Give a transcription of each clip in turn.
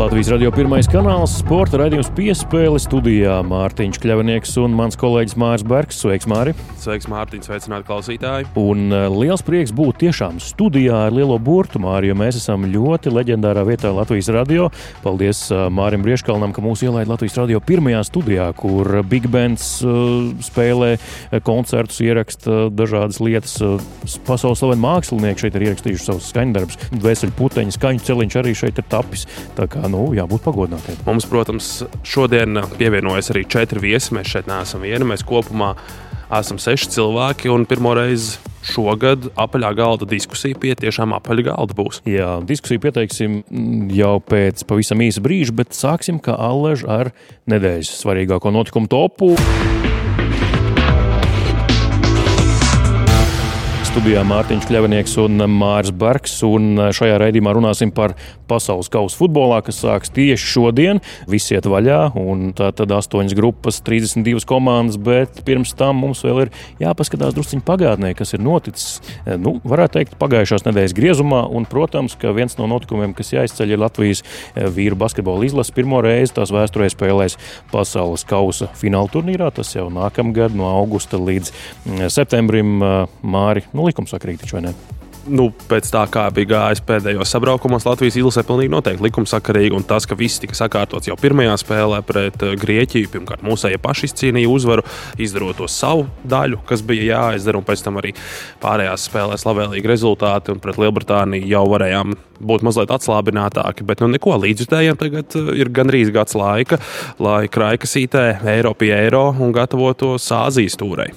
Latvijas radio pirmais kanāls, sporta raidījums piespēle studijā Mārtiņš Kļavinieks un mans kolēģis Mārs Bergs. Sveiks, Māri! Sveiks, Mārtiņ, sveicināt klausītāji! Un uh, liels prieks būt tiešām studijā ar lielo burtu, Māri, jo mēs esam ļoti leģendārā vietā Latvijas radio. Paldies uh, Mārim Brieškalnam, ka mūs ielaida Latvijas radio pirmajā studijā, kur Big Bands uh, spēlē koncertus, ieraksta dažādas lietas. Pasaules slaveni mākslinieki šeit ir ierakstījuši savus skaņdarbus, veseļu puteņu, skaņu celiņš arī šeit ir tapis. Tā kā nu, jābūt pagodinātiem. Mums, protams, šodien pievienojas arī četri viesi. Mēs šeit neesam vieni. Mēs kopumā esam seši cilvēki un pirmo reizi. Šogad apaļā galda diskusija pie tiešām apaļā galda būs. Jā, diskusiju pieteiksim jau pēc pavisam īsa brīža, bet sāksim kā allaž ar nedēļas svarīgāko notikumu topu. Studijā Mārtiņš Kļavinieks un Mārs Bergs. Un šajā raidījumā runāsim par pasaules kausa futbolā, kas sāks tieši šodien. Visi iet vaļā, un tā tad astoņas grupas, 32 komandas, bet pirms tam mums vēl ir jāpaskatās drusciņi pagātnē, kas ir noticis. Nu, varētu teikt, pagājušās nedēļas griezumā, un, protams, ka viens no notikumiem, kas jāizceļ, ir Latvijas vīru basketbola izlase. Pirmo reizi tās vēsturē spēlēs pasaules kausa fināla turnīrā. Tas jau nākamgad no augusta līdz septembrim Māri. Nu, likumsakrīgi taču vai ne? nu, pēc tā, kā bija gājis pēdējos sabraukumos, Latvijas izlasē pilnīgi noteikti likumsakarīgi. Un tas, ka viss tika sakārtots jau pirmajā spēlē pret eh, Grieķiju, pirmkārt, mūsu paši izcīnīja uzvaru, izdarot to savu daļu, kas bija jāizdara, un pēc tam arī pārējās spēlēs labvēlīgi rezultāti. Un pret Lielbritāniju jau varējām būt mazliet atslābinātāki, bet nu, neko līdzjutējiem tagad eh, ir gandrīz gads laika, lai kraikasītē eiro pie eiro un gatavotos Āzijas tūrei.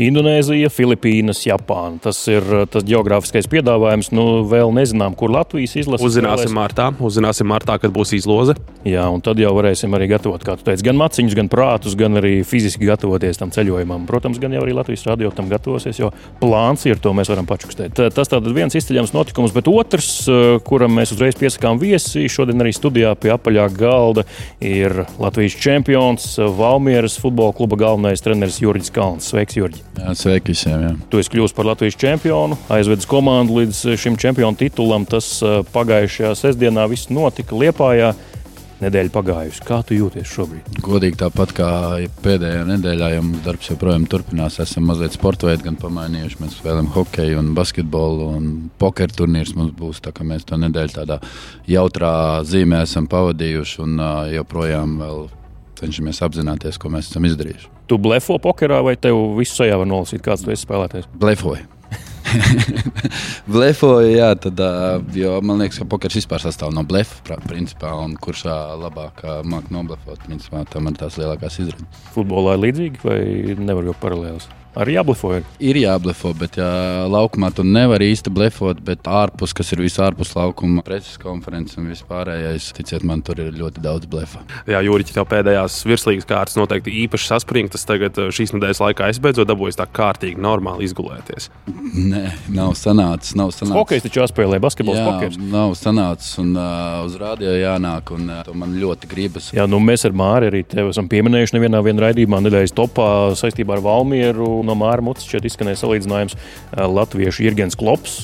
Indonēzija, Filipīnas, Japāna. Tas ir uh, tas geogrāfiskais piedāvājums. Nu, vēl nezinām, kur Latvijas izlase. Uzzināsim martā, uzzināsim martā, kad būs izloze. Jā, un tad jau varēsim arī gatavot, kā tu teici, gan maciņus, gan prātus, gan arī fiziski gatavoties tam ceļojumam. Protams, gan jau arī Latvijas radio tam gatavosies, jo plāns ir to mēs varam pačukstēt. Tas tāds viens izceļams notikums, bet otrs, uh, kuram mēs uzreiz piesakām viesi, šodien arī studijā pie apaļā galda ir Latvijas čempions, Valmieras futbola kluba galvenais treneris Jurģis Kalns. Sveiks, Jurģi! Jā, sveiki visiem. Jā. Tu esi kļuvis par Latvijas čempionu, aizvedis komandu līdz šim čempionu titulam. Tas pagājušajā sestdienā viss notika Liepājā. Nedēļa pagājusi. Kā tu jūties šobrīd? Godīgi tāpat kā pēdējā nedēļā, jau mums darbs joprojām turpinās. Esam mazliet sporta veidu gan pamainījuši. Mēs spēlējam hokeju, un basketbolu, un pokeru turnīrs mums būs. Tā kā mēs to nedēļu tādā jautrā zīmē esam pavadījuši un joprojām cenšamies apzināties, ko mēs esam izdarījuši. Tu blefo pokerā, vai tev visu sajā var nolasīt, kāds tu esi spēlētājs? Blefoju. Blefoju, jā, tad, jo man liekas, ka pokers vispār sastāv no blefa, principā, un kurš labāk māca noblefot, principā, tam ir tās lielākās izredzes. Futbolā ir līdzīgi vai nevar jau paralēlus? Arī jāblefo. Ir jāblefo, bet jā, laukumā tu nevari īsti blefot. Bet ārpus, kas ir visārpus laukuma, preses konferences un vispārējais, ticiet man, tur ir ļoti daudz blefa. Jā, Jūriķis jau pēdējās virslīgas kārtas noteikti īpaši saspringtas. Tagad eh, šīs nedēļas laikā es beidzot dabūju tā kārtīgi, normāli izgulēties. Nē, nav sanācis. Nav sanācis. Hokejs taču jāspēlē, basketbols, hokejs. Nav sanācis un uh, uz rādio jānāk, un uh, man ļoti gribas. Jā, nu mēs ar Māri arī tevi esam pieminējuši nevienā raidījumā nedēļas topā saistībā ar Valmieru no Māra Mutas šeit izskanēja salīdzinājums Latviešu Irgens Klops.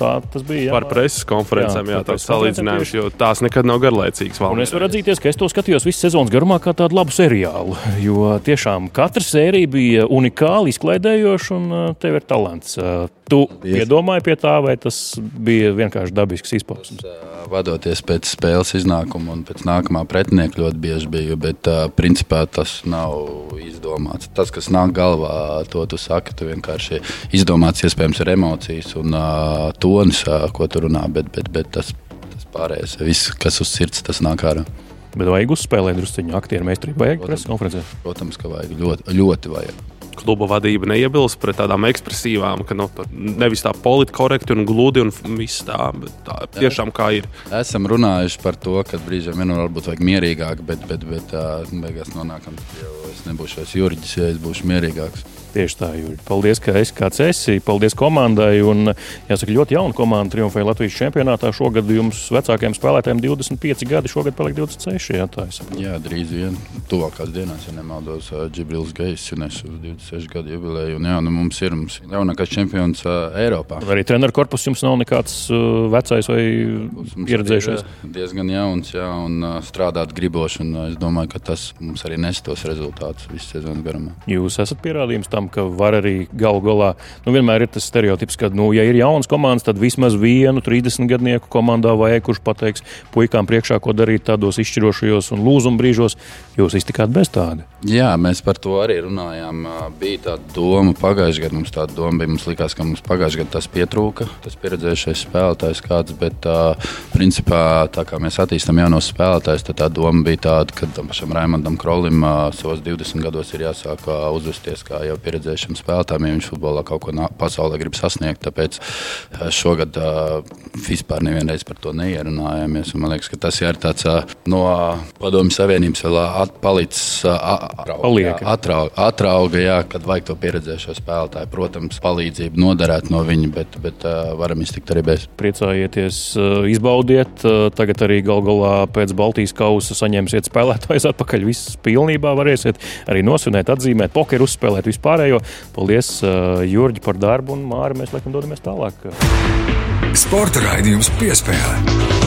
Tā tas bija. Jā, Par preses konferencēm, jā, jā tāds salīdzinājums, jo tās nekad nav garlaicīgas. Un es varu atzīties, ka es to skatījos visu sezonas garumā kā tādu labu seriālu, jo tiešām katra sērija bija unikāli izklaidējoša un tev ir talants. Tu iedomāji pie tā, vai tas bija vienkārši dabisks izpausmes? Vadoties pēc spēles iznākuma un pēc nākamā pretinieka ļoti bieži biju, bet uh, principā tas nav izdomāts. Tas, kas nāk galvā, to tu saki. Tu vienkārši izdomāts, iespējams, ir emocijas un uh, tonis, uh, ko tu runā, bet, bet, bet tas, tas pārējais, viss, kas uz sirds, tas nāk ārā. Bet vajag uzspēlēt druskuļu aktieru meistarību, vajag preses konferencē? Protams, ka vajag ļoti, ļoti vajag kluba vadība neiebilst pret tādām ekspresīvām, ka nu, nevis tā politkorekti un gludi un viss tā, bet tā tiešām kā ir. Esam runājuši par to, ka brīžiem vien varbūt vajag mierīgāk, bet, bet, bet beigās nonākam, ka jau es nebūšu vairs juriģis, ja es būšu mierīgāks. Tieši tā, Jūri. Paldies, ka esi kāds esi. Paldies komandai. Un, jāsaka, ļoti jauna komanda triumfēja Latvijas čempionātā. Šogad jums vecākajiem spēlētājiem 25 gadi, šogad paliek 26. Jā, tā jā drīz vien tuvākās dienās, ja nemaldos, Džibrils Gejs uz 26 gadu jubileju. Un, jā, nu, mums ir mums jaunākais čempions Eiropā. Arī treneru korpus jums nav nekāds vecais vai pieredzējušais? Diezgan jauns, jā, un strādāt uh, es domāju, ka tas mums arī nes tos rezultātus visu sezonu garumā. Jūs esat pierādījums tam, ka var arī galu galā, nu, vienmēr ir tas stereotips, ka, nu, ja ir jauns komandas, tad vismaz vienu 30 gadnieku komandā vajag, kurš pateiks puikām priekšā, ko darīt tādos izšķirošajos un lūzuma brīžos. Jūs iztikāt bez tāda. Jā, mēs par to arī runājām. Bija tāda doma pagājušajā gadā. Mums tāda doma bija. Mums likās, ka mums pagājušajā gadā tas pietrūka, tas pieredzējušais spēlētājs kāds. Bet, uh, principā, tā kā mēs attīstām jaunos spēlētājus, tad tā doma bija tāda, ka pašam Raimondam Krolim uh, savos 20 gados ir jāsāk uzvesties kā jau pieredzējušam spēlētājam, ja viņš futbolā kaut ko pasaulē grib sasniegt. Tāpēc šogad vispār nevienreiz par to neierunājāmies. Man liekas, ka tas ir tāds no Padomju Savienības vēl atpalicis, atrauga, atrauga jā, kad vajag to pieredzējušo spēlētāju. Protams, palīdzību noderēt no viņa, bet, bet varam iztikt arī bez. Priecājieties, izbaudiet. Tagad arī gal galā pēc Baltijas kausa saņemsiet spēlētājus atpakaļ. Viss pilnībā varēsiet arī nosvinēt, atzīmēt, pokeru uzspēlēt vispārējo. Paldies, Jurģi, par darbu un Māri. Mēs laikam dodamies tālāk. Sporta raidījums piespēlē.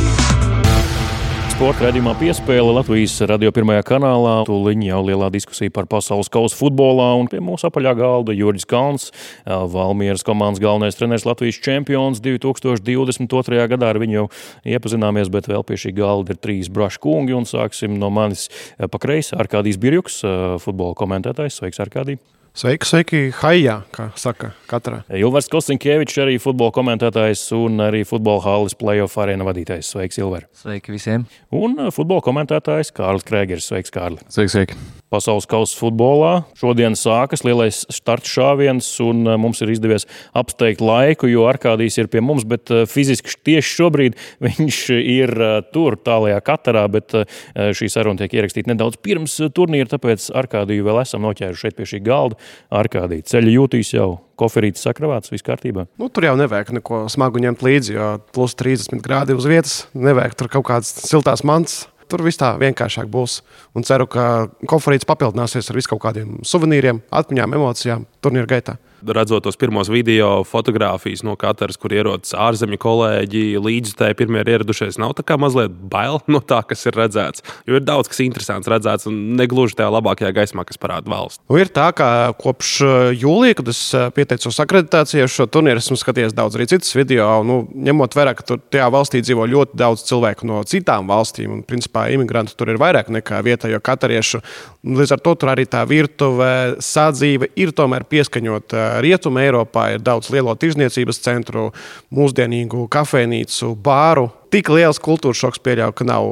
Sporta raidījumā piespēle Latvijas radio pirmajā kanālā. Tūlīt jau lielā diskusija par pasaules kausa futbolā un pie mūsu apaļā galda Jurģis Kalns, Valmieras komandas galvenais treneris Latvijas čempions 2022. gadā. Ar viņu jau iepazināmies, bet vēl pie šī galda ir trīs brašu kungi un sāksim no manis pa kreisi Arkādijs Birjuks, futbola komentētājs. Sveiks, Arkādij! Sveiki, sveiki, haijā, kā saka katra. Ilvars Kostinkievičs, arī futbola komentētājs un arī futbola halas playoff arēna vadītājs. Sveiks, Ilvar! Sveiki visiem! Un futbola komentētājs Kārlis Krēgers. Sveiks, Kārli! Sveiki, sveiki! Pasaules kausa futbolā. Šodien sākas lielais starts šāviens, un mums ir izdevies apsteigt laiku, jo Arkādijs ir pie mums, bet fiziski tieši šobrīd viņš ir tur, tālākajā katarā. Bet šī saruna tiek ierakstīta nedaudz pirms turnīra, tāpēc Arkādiju vēl esam noķēruši šeit pie šī galda. Arkādija ceļu jūtīs jau. Koferītis sakravāts, viss kārtībā. Nu, tur jau nevajag neko smagu ņemt līdzi, jo plus 30 grādi uz vietas. Nevajag tur kaut kādas siltās mantas. Tur viss tā vienkāršāk būs. Un ceru, ka konferences papildināsies ar visu kaut kādiem suvenīriem, atmiņām, emocijām turnīra gaitā redzot tos pirmos video fotogrāfijas no katras, kur ierodas ārzemju kolēģi, līdzjutēji pirmie ir ieradušies. Nav tā kā mazliet bail no tā, kas ir redzēts. Jo ir daudz kas interesants redzēts un negluži tajā labākajā gaismā, kas parāda valsts. Nu, ir tā, ka kopš uh, jūlija, kad es uh, pieteicos akreditācijai šo turnīru, esmu skatījies daudz arī citas video. Nu, ņemot vērā, ka tur tajā valstī dzīvo ļoti daudz cilvēku no citām valstīm, un principā imigrantu tur ir vairāk nekā vietējo katariešu. Līdz ar to tur arī tā virtuve, sadzīve ir tomēr pieskaņota Rietumē Eiropā ir daudz lielo tirzniecības centru, mūsdienīgu kafejnīcu, bāru. Tik liels kultūras šoks pieļauju, ka nav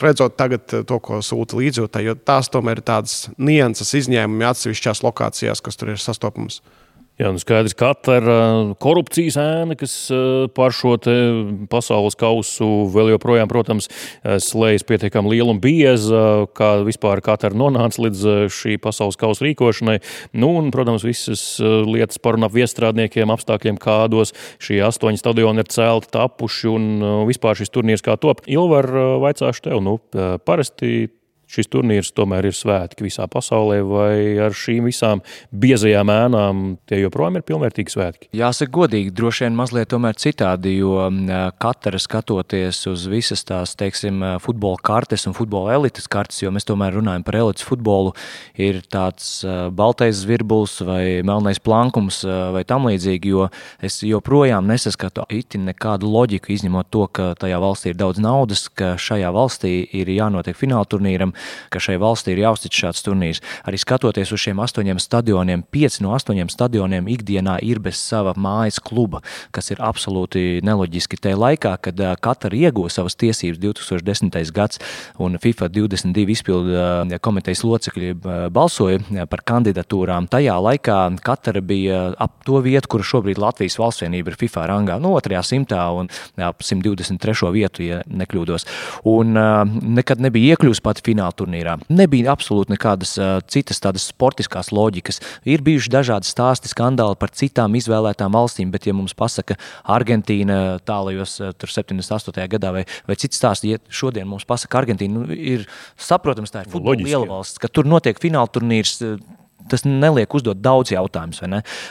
redzot tagad to, ko sūta līdzjūtēji, jo tās tomēr ir tādas nianses izņēmumi atsevišķās lokācijās, kas tur ir sastopamas. Jā, nu skaidrs, ka katra korupcijas ēna, kas par šo pasaules kausu vēl joprojām, protams, slēdz pietiekami liela un bieza, kā vispār katra nonāca līdz šī pasaules kausa rīkošanai. Nu, un, protams, visas lietas par un ap viestrādniekiem, apstākļiem, kādos šie astoņi stadioni ir celti, tapuši un vispār šis turnīrs kā top. Ilvar, vaicāšu tev, nu, parasti šis turnīrs tomēr ir svētki visā pasaulē, vai ar šīm visām biezajām ēnām tie joprojām ir pilnvērtīgi svētki? Jāsaka, godīgi, droši vien mazliet citādi, jo katra skatoties uz visas tās, teiksim, futbola kartes un futbola elites kartes, jo mēs tomēr runājam par elites futbolu, ir tāds baltais zvirbulis vai melnais plankums vai tam līdzīgi, jo es joprojām nesaskatu itin nekādu loģiku, izņemot to, ka tajā valstī ir daudz naudas, ka šajā valstī ir jānotiek fināla turnīram, ka šai valstī ir jāuztic šāds turnīrs. Arī skatoties uz šiem astoņiem stadioniem, pieci no astoņiem stadioniem ikdienā ir bez sava mājas kluba, kas ir absolūti neloģiski. Tajā laikā, kad Katara ieguva savas tiesības 2010. gads un FIFA 22 izpildu komitejas locekļi balsoja par kandidatūrām, tajā laikā Katara bija ap to vietu, kur šobrīd Latvijas valstsvienība ir FIFA rangā, no nu, 2. simtā un ap 123. vietu, ja nekļūdos. Un nekad nebija iekļūst pat finālā fināla turnīrā. Nebija absolūti nekādas uh, citas tādas sportiskās loģikas. Ir bijuši dažādi stāsti, skandāli par citām izvēlētām valstīm, bet, ja mums pasaka Argentīna tālajos uh, 78. gadā vai, vai cits stāsts, ja šodien mums pasaka Argentīna, nu, ir saprotams, tā ir futbola liela valsts, ka tur notiek fināla turnīrs. Tas neliek uzdot daudz jautājumus.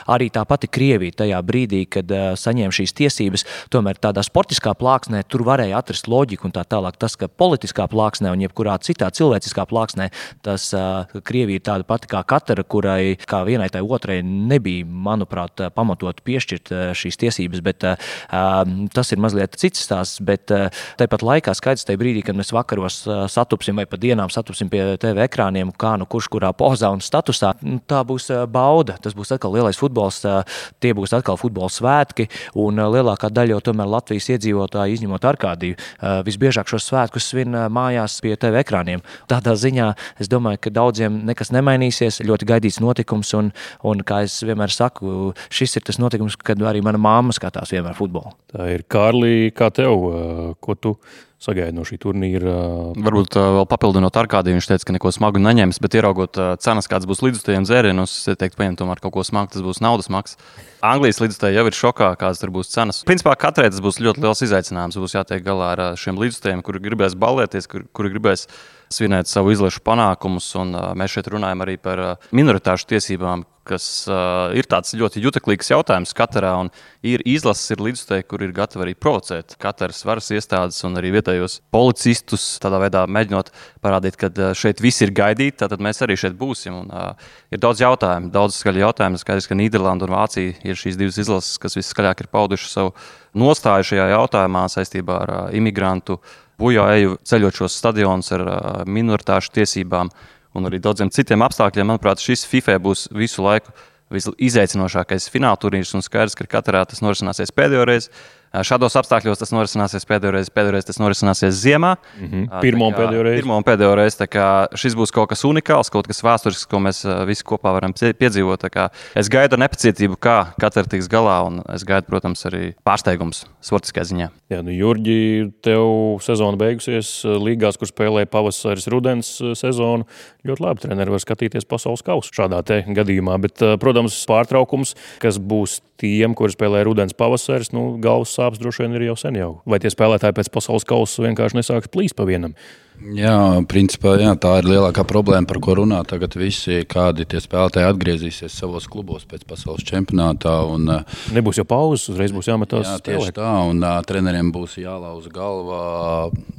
Arī tā pati Krievija tajā brīdī, kad uh, saņēma šīs tiesības, tomēr tādā sportiskā plāksnē tur varēja atrast loģiku un tā tālāk. Tas, ka politiskā plāksnē un jebkurā citā cilvēciskā plāksnē, tas uh, Krievija ir tāda pati kā katra, kurai kā vienai tai otrai nebija, manuprāt, pamatot piešķirt uh, šīs tiesības, bet uh, tas ir mazliet cits stāsts. Bet uh, tāpat laikā skaidrs, tajā brīdī, kad mēs vakaros uh, satupsim vai pa dienām satupsim pie TV ekrāniem, kā nu kurš kurā pozā un statusā, Nu, tā būs bauda. Tas būs atkal lielais futbols, tie būs atkal futbola svētki. Un lielākā daļa jau tomēr Latvijas iedzīvotāji, izņemot Arkādiju, visbiežāk šos svētkus svin mājās pie TV ekrāniem. Tādā ziņā es domāju, ka daudziem nekas nemainīsies. Ļoti gaidīts notikums, un, un kā es vienmēr saku, šis ir tas notikums, kad arī mana mamma skatās vienmēr futbolu. Tā ir Kārlī, kā tev, ko tu sagaida no šī turnīra. Varbūt uh, vēl papildinot ar kādiem, viņš teica, ka neko smagu neņems, bet ieraugot uh, cenas, kādas būs līdzutējiem dzērienos, es teiktu, paņemt tomēr kaut ko smagu, tas būs naudas maks. Anglijas līdzutēji jau ir šokā, kādas tur būs cenas. Principā katrai tas būs ļoti liels izaicinājums. Būs jātiek galā ar šiem līdzutējiem, kuri gribēs balēties, kuri, kuri gribēs svinēt savu izlešu panākumus. Un, mēs šeit runājam arī par minoritāšu tiesībām, kas uh, ir tāds ļoti juteklīgs jautājums katrā. Ir izlases, ir līdzteikti, kur ir gatavi arī provocēt katras varas iestādes un arī vietējos policistus, tādā veidā mēģinot parādīt, ka šeit viss ir gaidīts, tad mēs arī šeit būsim. Un, uh, ir daudz jautājumu, daudz skaļu jautājumu. Skaidrs, ka Nīderlanda un Vācija ir šīs divas izlases, kas viskaļāk ir paudušas savu nostāju šajā jautājumā saistībā ar uh, imigrantu bojāeju ceļot šos stadionus ar uh, minoritāšu tiesībām un arī daudziem citiem apstākļiem. Manuprāt, šis FIFA būs visu laiku visizaicinošākais fināla turnīrs un skaidrs, ka katrā tas norisināsies pēdējo reizi. Šādos apstākļos tas norisināsies pēdējo reizi, pēdējo reizi tas norisināsies ziemā. Mm -hmm. Pirmā un pēdējo reizi. Pirmā un pēdējo reizi. Šis būs kaut kas unikāls, kaut kas vēsturisks, ko mēs visi kopā varam piedzīvot. Es gaidu ar nepacietību, kā katra tiks galā, un es gaidu, protams, arī pārsteigums sportiskajā ziņā. Jā, nu, Jurģi, tev sezona beigusies līgās, kur spēlēja pavasaris, rudens sezonu. Ļoti labi treneri var skatīties pasaules kausu šādā gadījumā, bet, protams, pārtraukums, kas būs tiem, kuri spēlē rudens pavasaris, nu, galvas sāpes droši vien ir jau sen jau. Vai tie spēlētāji pēc pasaules kausa vienkārši nesāks plīst pa vienam? Jā, principā jā, tā ir lielākā problēma, par ko runā tagad visi, kādi tie spēlētāji atgriezīsies savos klubos pēc pasaules čempionātā. Un, Nebūs jau pauzes, uzreiz būs jāmetās. Jā, tieši tā, un uh, treneriem būs jālauza galvā,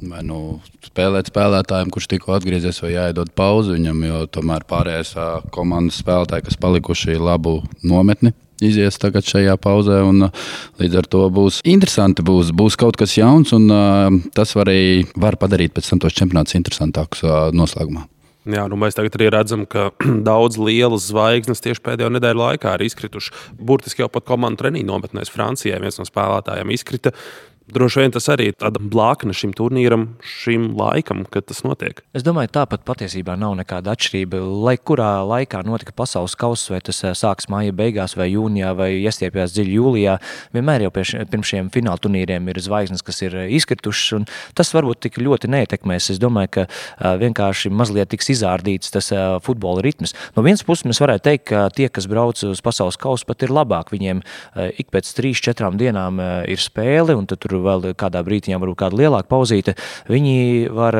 vai nu spēlēt spēlētājiem, kurš tikko atgriezies, vai jāiedod pauzi viņam, jo tomēr pārējais uh, komandas spēlētāji, kas palikuši labu nometni izies tagad šajā pauzē. Un, līdz ar to būs interesanti, būs, būs kaut kas jauns, un uh, tas arī var padarīt pēc tam tos čempionātus interesantākus uh, noslēgumā. Jā, nu mēs tagad arī redzam, ka daudz lielas zvaigznes tieši pēdējo nedēļu laikā ir izkrituši. Burtiski jau pat komandu treniņu nometnēs Francijā viens no spēlētājiem izkrita. Droši vien tas arī ir tāda blakne šim turnīram, šim laikam, kad tas notiek. Es domāju, tāpat patiesībā nav nekāda atšķirība. Lai kurā laikā notika pasaules kausa, vai tas eh, sākas māja beigās, vai jūnijā, vai iestiepjas dziļi jūlijā, vienmēr jau pirms šiem fināla turnīriem ir zvaigznes, kas ir eh, izkritušas. Tas varbūt tik ļoti neietekmēs. Es domāju, ka uh, vienkārši mazliet tiks izārdīts tas futbola ritms. No vienas puses, mēs varētu teikt, ka tie, kas brauc uz pasaules kausu, pat ir labāk. Viņiem ik pēc trīs, četrām dienām ir spēle, un tur vēl kādā brīdī, varbūt kāda lielāka pauzīte, viņi var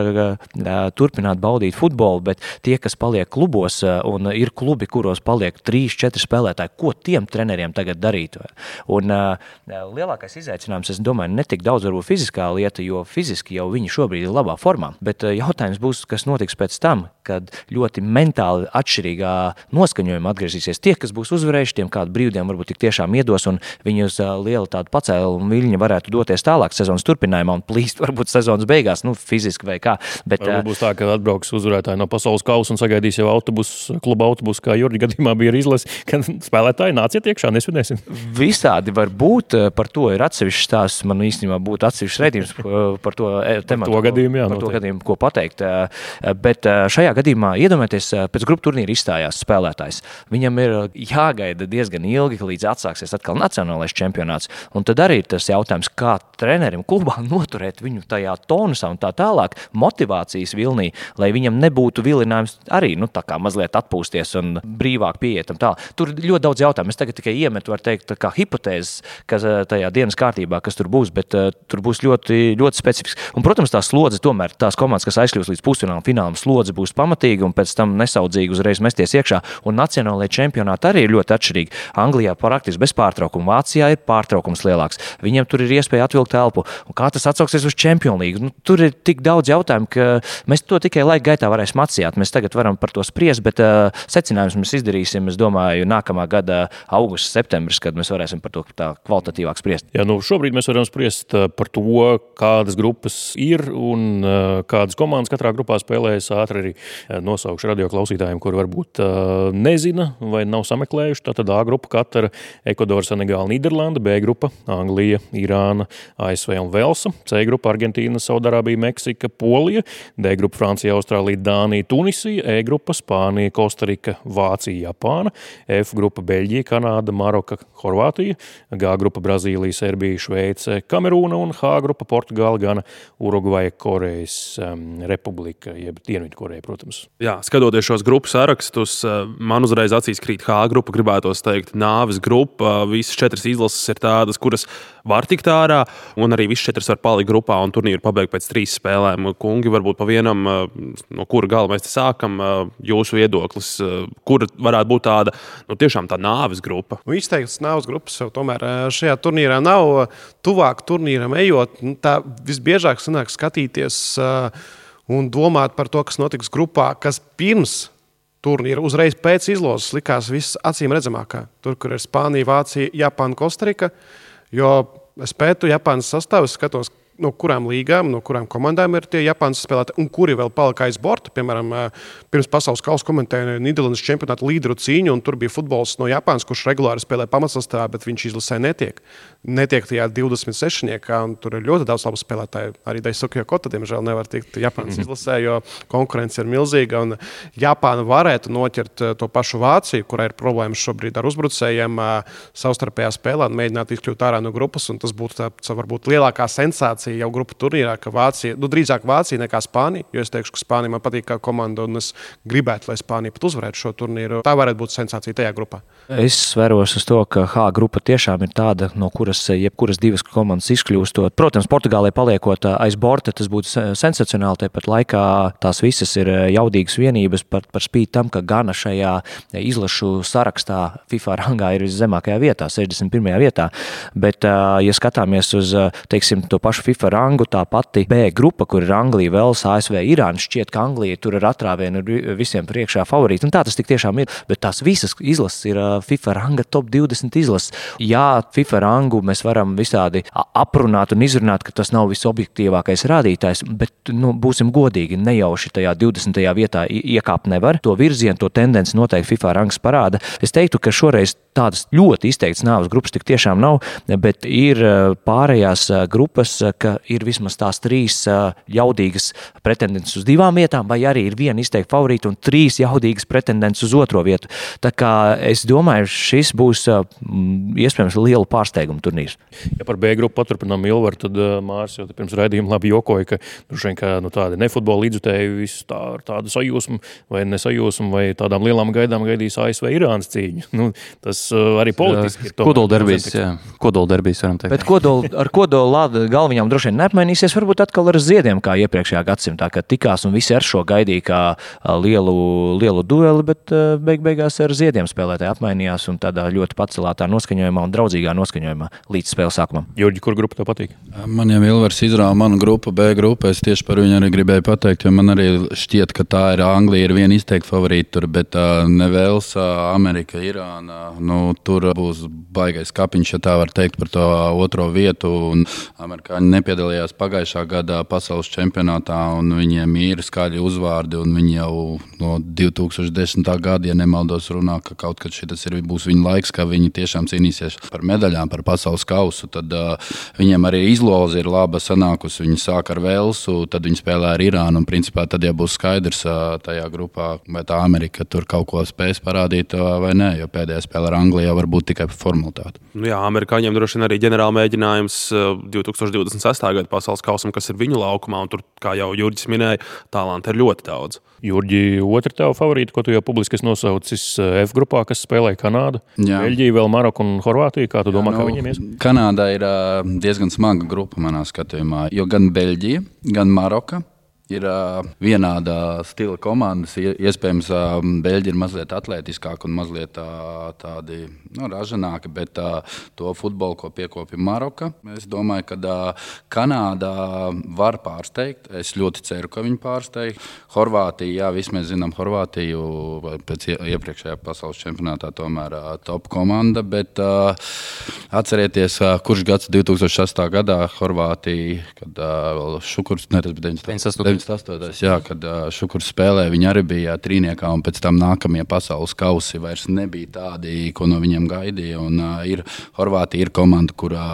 turpināt baudīt futbolu, bet tie, kas paliek klubos, un ir klubi, kuros paliek trīs, četri spēlētāji, ko tiem treneriem tagad darīt? Un lielākais izaicinājums, es domāju, ne tik daudz varbūt fiziskā lieta, jo fiziski jau viņi šobrīd ir labā formā, bet jautājums būs, kas notiks pēc tam, kad ļoti mentāli atšķirīgā noskaņojuma atgriezīsies. Tie, kas būs uzvarējuši, tiem kādu brīvdienu varbūt tik tiešām iedos, un viņi uz lielu tādu pacēlu un viļņu varētu doties tālāk sezonas turpinājumā un plīst varbūt sezonas beigās, nu, fiziski vai kā. Bet, Varbūt būs tā, ka atbrauks uzvarētāji no pasaules kausa un sagaidīs jau autobusu, kluba autobusu, kā Jurģa gadījumā bija izlase, kad spēlētāji nāciet iekšā, nesvinēsim. Visādi var būt, par to ir atsevišķs stāsts, man īstenībā būtu atsevišķs redzījums par to tematu. Par to gadījumu, jā. Par to gadījumu, ko pateikt. Bet šajā gadījumā iedomājieties, pēc grupu turnīra izstājās spēlētājs. Viņam ir jāgaida diezgan ilgi, līdz atsāksies atkal nacionālais čempionāts. Un tad arī ir tas jautājums, kā trenerim klubā noturēt viņu tajā tonusā un tā tālāk, motivācijas vilnī, lai viņam nebūtu vilinājums arī nu, mazliet atpūsties un brīvāk pieiet. Tur ir ļoti daudz jautājumu. Es tagad tikai iemetu, var teikt, kā hipotēzes, kas eh, tajā dienas kārtībā, kas tur būs, bet uh, tur būs ļoti, ļoti specifisks. Un, protams, tā slodze tomēr tās komandas, kas aizkļūs līdz pusfinālam, finālam, slodze būs pamatīga un pēc tam nesaudzīgi uzreiz mesties iekšā. Un nacionālajie čempionāti arī ir ļoti atšķirīgi. Anglijā praktiski bez pārtraukuma, Vācijā ir pārtraukums lielāks. Viņiem tur ir iespēja atvilkt elpu. Un kā tas atsauksies uz Champions League? Nu, tur ir tik daudz jautājumu, ka mēs to tikai laika gaitā varēsim atsijāt. Mēs tagad varam par to spriest, bet uh, secinājumus mēs izdarīsim, es domāju, nākamā gada augusts, septembris, kad mēs varēsim par to tā kvalitatīvāk spriest. Jā, nu šobrīd mēs varam spriest par to, kādas grupas ir un uh, kādas komandas katrā grupā spēlējas. Ātri arī nosaukšu radio klausītājiem, kuri varbūt uh, nezina vai nav sameklējuši. Tātad A grupa Katara, Ekvadora, Senegāla, Nīderlanda, B grupa Anglija, Irāna, ASV un Velsa, C grupa Argentīna, Saudārābija, Meksika, Polija, D grupa Francija, Austrālija, Dānija, Tunisija, E grupa Spānija, Kostarika, Vācija, Japāna, F grupa Beļģija, Kanāda, Maroka, Horvātija, G grupa Brazīlija, Serbija, Šveice, Kamerūna un H grupa Portugāla, Gana, Urugvaja, Korejas um, Republika, jeb Dienvidkoreja, protams. Jā, skatoties šos grupu sarakstus, uh, man uzreiz acīs krīt H grupa, gribētos teikt, nāves grupa. Visas četras izlases ir tādas, kuras var tikt ārā, un arī visas četras var palikt grupā un turnīru pabeigt pēc trīs spēlēm. Kungi, varbūt pa vienam, no kura gala mēs sākam, jūsu viedoklis, kur varētu būt tāda nu, tiešām tā nāves grupa? Nu, izteikts nāves grupas jau tomēr šajā turnīrā nav. Tuvāk turnīram ejot, nu, tā visbiežāk sanāk skatīties un domāt par to, kas notiks grupā, kas pirms turnīra uzreiz pēc izlozes likās viss acīm redzamākā. Tur, kur ir Spānija, Vācija, Japāna, Kostarika. Jo es pētu Japānas sastāvu, skatos, no kurām līgām, no kurām komandām ir tie Japānas spēlētāji un kuri vēl palika aiz borta. Piemēram, pirms pasaules kausa komentēja Nīderlandes čempionāta līderu cīņu, un tur bija futbols no Japānas, kurš regulāri spēlē pamatsastāvā, bet viņš izlasē netiek. Netiek tajā 26. un tur ir ļoti daudz labu spēlētāju. Arī Daisuke Kota, diemžēl, nevar tikt Japānas mm -hmm. izlasē, jo konkurence ir milzīga. Un Japāna varētu noķert to pašu Vāciju, kurai ir problēmas šobrīd ar uzbrucējiem savstarpējā spēlē un mēģināt izkļūt ārā no grupas. Tas būtu tā, varbūt lielākā sensācija Vācija jau grupu turnīrā, ka Vācija, nu, drīzāk Vācija nekā Spānija. Jo es teikšu, ka Spānija man patīk kā komanda, un es gribētu, lai Spānija pat uzvarētu šo turnīru. Tā varētu būt sensācija tajā grupā. Es sveros uz to, ka H grupa tiešām ir tāda, no kuras jebkuras divas komandas izkļūstot. Protams, Portugālē paliekot aiz borta, tas būtu sensacionāli. Tāpat laikā tās visas ir jaudīgas vienības par, par spīti tam, ka Gana šajā izlašu sarakstā FIFA rangā ir viszemākajā vietā, 61. vietā. Bet, ja skatāmies uz teiksim, to pašu FIFA FIFA rangu. Tā pati B grupa, kur ir Anglija, Vels, ASV, Irāna. Šķiet, ka Anglija tur ir visiem priekšā favorīti. Un tā tas tiešām ir. Bet tās visas izlases ir FIFA ranga top 20 izlases. Jā, FIFA rangu mēs varam visādi aprunāt un izrunāt, ka tas nav visobjektīvākais rādītājs, bet nu, būsim godīgi, nejauši tajā 20. vietā iekāpt nevar. To virzienu, to tendenci noteikti FIFA rangs parāda. Es teiktu, ka šoreiz tādas ļoti izteiktas nāves grupas tik tiešām nav, bet ir pārējās grupas, ka ir vismaz tās trīs jaudīgas pretendences uz divām vietām, vai arī ir viena izteikta favorīta un trīs jaudīgas pretendences uz otro vietu. Tā kā es domāju, šis būs iespējams liela pārsteiguma turnīrs. Ja par B grupu paturpinām Ilvaru, tad Mārs jau pirms raidījuma labi jokoja, ka vien ka, nu, tādi nefutbola līdzutēji visu tā, ar tādu sajūsmu vai nesajūsmu vai tādām lielām gaidām gaidīs ASV Irānas cīņu. Nu, tas arī politiski ir. Kodoldarbīs, jā. Kodoldarbīs varam teikt. Bet kodol, ar kodola galviņām droši vien neapmainīsies, varbūt atkal ar ziediem, kā iepriekšējā gadsimtā, kad tikās un visi ar šo gaidīja kā lielu, lielu dueli, bet beig beigās ar ziediem spēlētāji apmainījās un tādā ļoti pacelātā noskaņojumā un draudzīgā noskaņojumā līdz spēles sākumam. Jurģi, kur grupa tev patīk? Man jau Ilvars izrāva manu grupu, B grupu. Es tieši par viņu arī gribēju pateikt, jo man arī šķiet, ka tā ir Anglija, ir viena izteikta favorīta tur, bet uh, Nevels, uh, Amerika, Irāna, nu, tur būs baigais kapiņš, ja tā var teikt, par to otro vietu. Un amerikāņi nepiedalījās pagājušā gada pasaules čempionātā, un viņiem ir skaļi uzvārdi. Viņi jau no 2010. gada, ja nemaldos, runā, ka kaut kad šis ir, būs viņa laiks, ka viņi tiešām cīnīsies par medaļām, par pasaules kausu. Tad uh, viņiem arī izloze ir laba sanākusi. Viņi sāk ar Velsu, tad viņi spēlē ar Irānu. Un, principā, tad jau būs skaidrs uh, tajā grupā, vai tā Amerika tur kaut ko spēs parādīt uh, vai nē. Jo pēdējā spēle ar Angliju jau var būt tikai formalitāte. Nu, jā, amerikāņiem droši vien arī ģenerāla mēģinājums 2026. gada pasaules kausam, kas ir viņu laukumā. Tur, kā jau Jurģis minēja, talanti ir ļoti daudz. Jurģi, otra tava favorīta, ko tu jau publiski nosaucis F grupā, kas spēlē Kanādu, Beļģiju, vēl Maroku un Horvātiju. Kā tu domā, Jā, nu, kā viņiem ies? Kanādā ir diezgan smaga grupa manā skatījumā, jo gan Beļģija, gan Maroka ir uh, vienāda stila komandas. Iespējams, uh, Beļģi ir mazliet atletiskāki un mazliet uh, tādi nu, ražanāki, bet uh, to futbolu, ko piekopja Maroka, es domāju, ka uh, Kanādā var pārsteigt. Es ļoti ceru, ka viņi pārsteigs. Horvātija, jā, visi mēs zinām Horvātiju pēc iepriekšējā pasaules čempionātā, tomēr uh, top komanda, bet uh, atcerieties, uh, kurš gads 2006. gadā Horvātija, kad uh, vēl Šukurs, ne, tas bija 98. 98. Jā, kad Šukurs spēlēja, viņi arī bija trīniekā, un pēc tam nākamie pasaules kausi vairs nebija tādi, ko no viņiem gaidīja. Un, uh, ir, Horvātija ir komanda, kurā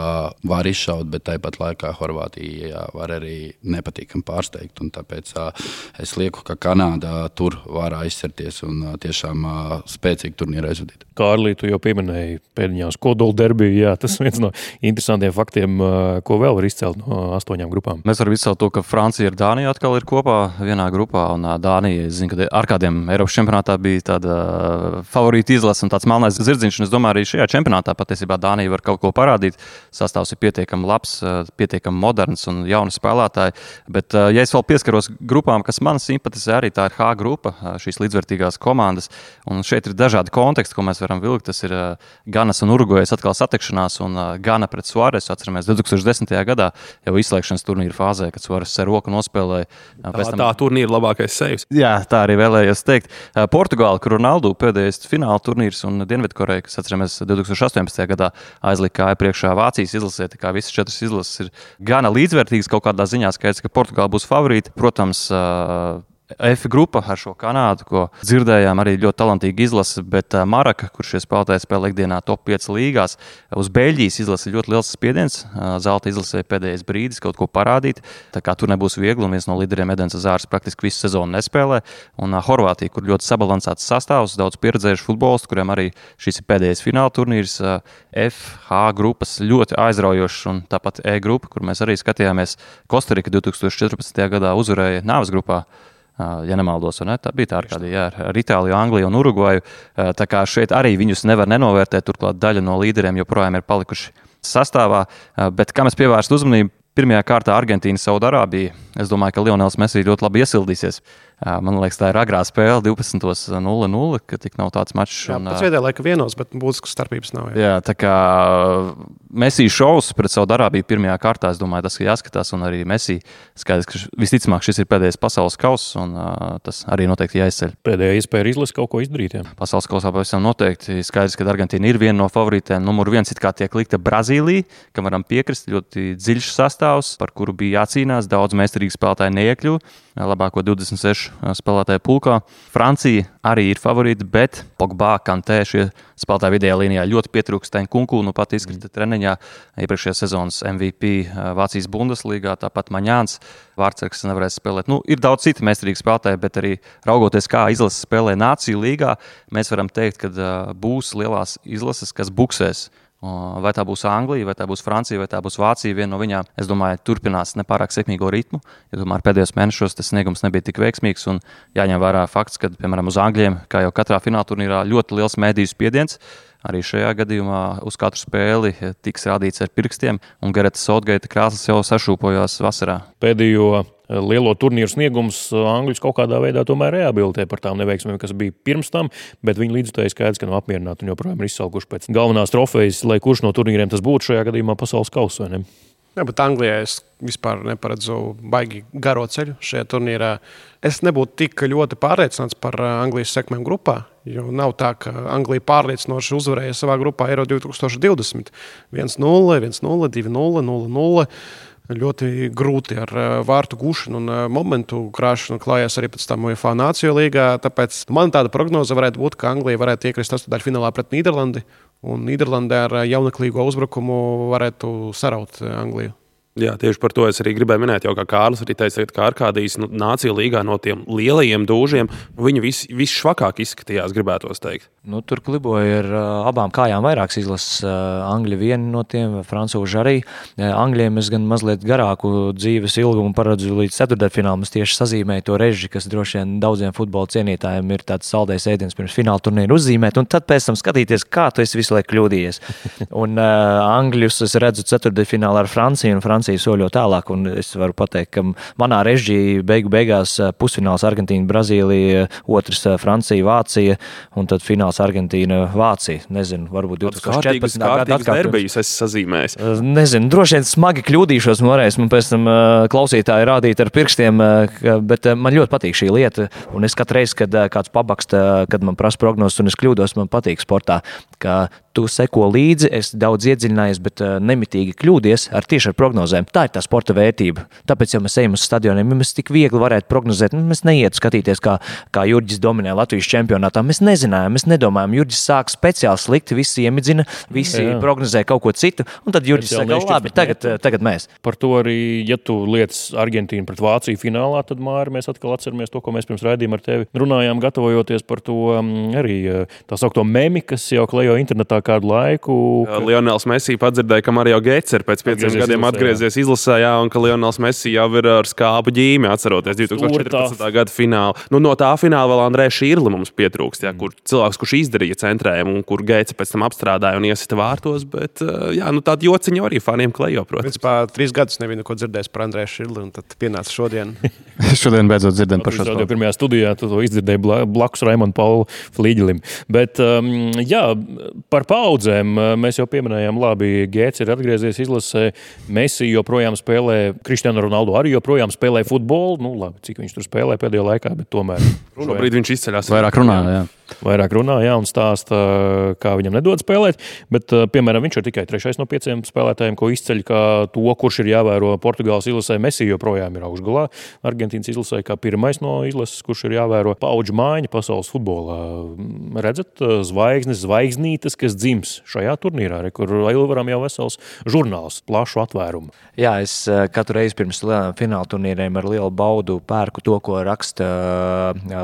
var izšaut, bet tāpat laikā Horvātija jā, var arī nepatīkami pārsteigt. Tāpēc uh, es lieku, ka Kanāda tur var aizsarties un uh, tiešām uh, spēcīgi turnīru aizvadīt. Kārlī, tu jau pieminēji pēdējās kodola derbiju. Jā, tas ir viens no interesantiem faktiem, ko vēl var izcelt no astoņām grupām. Mēs varam izcelt to, ka Francija ar Dāniju atkal ir kopā vienā grupā. Un Dānija, es zinu, ka ar kādiem Eiropas čempionātā bija tāda favorīta izlase un tāds melnais zirdziņš. Es domāju, arī šajā čempionātā patiesībā Dānija var kaut ko parādīt. Sastāvs ir pietiekami labs, pietiekami moderns un jauns spēlētāji. Bet, ja es vēl pieskaros grupām, kas man simpatizē, arī tā ir H grupa, šīs līdzvērtīgās komandas. Un šeit ir dažādi konteksti, ko mēs varam vilkt. Tas ir Ganas un Uruguajas atkal satikšanās, un Gana pret Suāresu. Atceramies, 2010. gadā jau izslēgšanas turnīra fāzē, kad Suāres ar roku nospēlēja Tā, tam... tā turnīra labākais sevis. Jā, tā arī vēlējos teikt. Portugāla, kur Ronaldu pēdējais fināla turnīrs un Dienvidkoreja, kas atceramies 2018. gadā aizlika priekšā Vācijas izlasē. Tā kā visas četras izlases ir gana līdzvērtīgas kaut kādā ziņā. Skaidrs, ka Portugāla būs favorīta. Protams, F grupa ar šo Kanādu, ko dzirdējām, arī ļoti talantīgi izlase, bet uh, Maraka, kurš šie spēlētāji spēlē ikdienā top 5 līgās, uz Beļģijas izlase ļoti liels spiediens. Uh, Zelta izlasē pēdējais brīdis kaut ko parādīt. Tā kā tur nebūs viegli, un viens no līderiem Edens Zārs praktiski visu sezonu nespēlē. Un uh, Horvātija, kur ļoti sabalansēts sastāvs, daudz pieredzējuši futbolistu, kuriem arī šis ir pēdējais fināla turnīrs. Uh, F, H grupas ļoti aizraujošs, un tāpat E grupa, kur mēs arī skatījāmies, Kostarika 2014. gadā uzvarēja Nāves grupā ja nemaldos, ne? tā bija tā ar, kādi, jā, ar Itāliju, Angliju un Urugvaju. Tā kā šeit arī viņus nevar nenovērtēt, turklāt daļa no līderiem joprojām ir palikuši sastāvā. Bet kam es pievērstu uzmanību? Pirmajā kārtā Argentīna, Saudārābija. Es domāju, ka Lionels Messi ļoti labi iesildīsies. Man liekas, tā ir agrā spēle, 12.00, ka tik nav tāds mačs. Jā, pēc viedē laika vienos, bet būtiskas starpības nav. Jā, jā tā kā Messi šovs pret Saudārābiju pirmajā kārtā, es domāju, tas ir jāskatās. Un arī Messi skaidrs, ka visticamāk šis ir pēdējais pasaules kauss, un tas arī noteikti jāizceļ. Pēdējā iespēja izlasīt kaut ko izdarīt. Jā. Pasaules kausā pavisam noteikti skaidrs, ka Argentīna ir viena no favorītēm. Numur viens it kā tiek likta Brazīlija, kam varam piekrist, ļoti dziļš sastāvs, par kuru bija jācīnās. Daudz meistarīgi spēlētāji neiekļuva labāko 26 spēlētāju pulkā. Francija arī ir favorīta, bet Pogba, Kantē šie spēlētāji vidējā līnijā ļoti pietrūkst. Kunku nu pat izkrita treniņā iepriekšējā sezonas MVP Vācijas Bundeslīgā, tāpat Maņāns. Vārtsargs nevarēs spēlēt. Nu, ir daudz citu meistarīgu spēlētāju, bet arī raugoties, kā izlases spēlē Nāciju līgā, mēs varam teikt, ka būs lielās izlases, kas buksēs Vai tā būs Anglija, vai tā būs Francija, vai tā būs Vācija, viena no viņām, es domāju, turpinās nepārāk sekmīgo ritmu. Ja tomēr pēdējos mēnešos tas sniegums nebija tik veiksmīgs, un jāņem vērā fakts, ka, piemēram, uz Angļiem, kā jau katrā fināla turnīrā, ļoti liels mēdīju spiediens. Arī šajā gadījumā uz katru spēli tiks rādīts ar pirkstiem, un Gareta Sotgaita krāsas jau sašūpojās vasarā. Pēdējo lielo turnīru sniegums Angļus kaut kādā veidā tomēr rehabilitē par tām neveiksmēm, kas bija pirms tam, bet viņi līdzutēji skaidrs, ka nav apmierināti un joprojām ir izsalkuši pēc galvenās trofejas, lai kurš no turnīriem tas būtu šajā gadījumā pasaules kausa. Jā, bet Anglijā es vispār neparedzu baigi garo ceļu šajā turnīrā. Es nebūtu tik ļoti pārliecināts par Anglijas sekmēm grupā, jo nav tā, ka Anglija pārliecinoši uzvarēja savā grupā Eiro 2020. 1-0, 1-0, 2-0, 0-0. Ļoti grūti ar vārtu gūšanu un momentu krāšanu klājās arī pēc tam UEFA Nāciju līgā. Tāpēc man tāda prognoze varētu būt, ka Anglija varētu iekrist astotdaļfinālā pret Nīderlandi. Un Nīderlandē ar jaunaklīgo uzbrukumu varētu saraut Angliju. Jā, tieši par to es arī gribēju minēt. Jau kā Kārlis arī teica, ka Arkādijas nu, nācija līgā no tiem lielajiem dūžiem, nu, viņi vis, visšvakāk izskatījās, gribētos teikt. Nu, tur kliboja ar abām kājām vairākas izlases. Angļi viena no tiem, Francūži arī. Angļiem es gan mazliet garāku dzīves ilgumu paredzu līdz ceturdaļfinālam. Es tieši sazīmēju to režiju, kas droši vien daudziem futbola cienītājiem ir tāds saldējs ēdiens pirms fināla turnīra uzzīmēt, un tad pēc tam skatīties, kā tu esi visu laiku kļūdījies. un uh, Angļus es redzu ceturdaļfinālā ar Franciju, un Francija soļo tālāk, un es varu pateikt, ka manā režijā beigu beigās pusfināls Argentīna, Brazīlija, otrs Francija, Vācija, un tad fināls Argentīna, Vācija. Nezinu, varbūt 2014. gada atkārtojums. Es sazīmēju. Nezinu, droši vien smagi kļūdīšos, varēs man pēc tam klausītāji rādīt ar pirkstiem, bet man ļoti patīk šī lieta. Un es katru reizi, kad kāds pabaksta, kad man prasa prognozes un es kļūdos, man patīk sportā, ka tu seko līdzi, es daudz iedziļinājos, bet nemitīgi kļūdies ar tieši ar prognozēm. Tā ir tā sporta vērtība. Tāpēc, ja mēs ejam uz stadioniem, ja mēs tik viegli varētu prognozēt, nu, mēs neietu skatīties, kā, kā Jurģis dominē Latvijas čempionātā. Mēs nezinājām, mēs nedomājām. Jurģis sāk speciāli slikti, visi iemidzina, visi jā, prognozē kaut ko citu, un tad Jurģis saka, labi, tagad, tagad mēs. Par to arī, ja tu lietas Argentīnu pret Vāciju finālā, tad Māri mēs atkal atceramies to, ko mēs pirms raidījuma ar tevi runājām, gatavojoties par to mm, arī tā saukto memi, kas jau klejo internetā kādu laiku. Ka... Lionels Messi padzirdēja, ka Mario Gets ir pēc pieciem atgriezies gadiem izlasē, atgriezies izlasē, jā, un ka Lionels Messi jau ir ar skābu ģīmi, atceroties 2014. gada finālu. Nu, no tā fināla vēl Andrē Šīrli mums pietrūkst, jā, kur cilvēks, kurš izdarīja centrējumu, un kur Geits pēc tam apstrādāja un iesita vārtos. Bet jā, nu, tāda jociņa arī faniem klejo. Protams. Principā trīs gadus nebija neko dzirdējis par Andrēsu Šildu, un tad pienāca šodien. šodien beidzot dzirdējām par šo tēmu. Pirmajā studijā tu to izdzirdēji blakus Raimondam Pauli Flīģelim. Bet um, jā, par paudzēm mēs jau pieminējām, labi, Geits ir atgriezies izlasē, Messi joprojām spēlē, Kristiāna Ronaldo arī joprojām spēlē futbolu. Nu, labi, cik viņš tur spēlē pēdējā laikā, bet tomēr. Šobrīd viņš izceļas. Vairāk runā, jā. Vairāk runā, jā, un stāsta, kā viņam nedod spēlēt. Bet, piemēram, viņš ir tikai trešais no pieciem spēlētājiem, ko izceļ kā to, kurš ir jāvēro Portugāles izlasē. Messi joprojām ir augšgalā. Argentīnas izlasē kā pirmais no izlases, kurš ir jāvēro paudžu mājiņa pasaules futbolā. Redzat, zvaigznes, zvaigznītes, kas dzims šajā turnīrā, re, kur Ilvaram jau vesels žurnāls, plašu atvērumu. Jā, es katru reizi pirms fināla turnīriem ar lielu baudu pērku to, ko raksta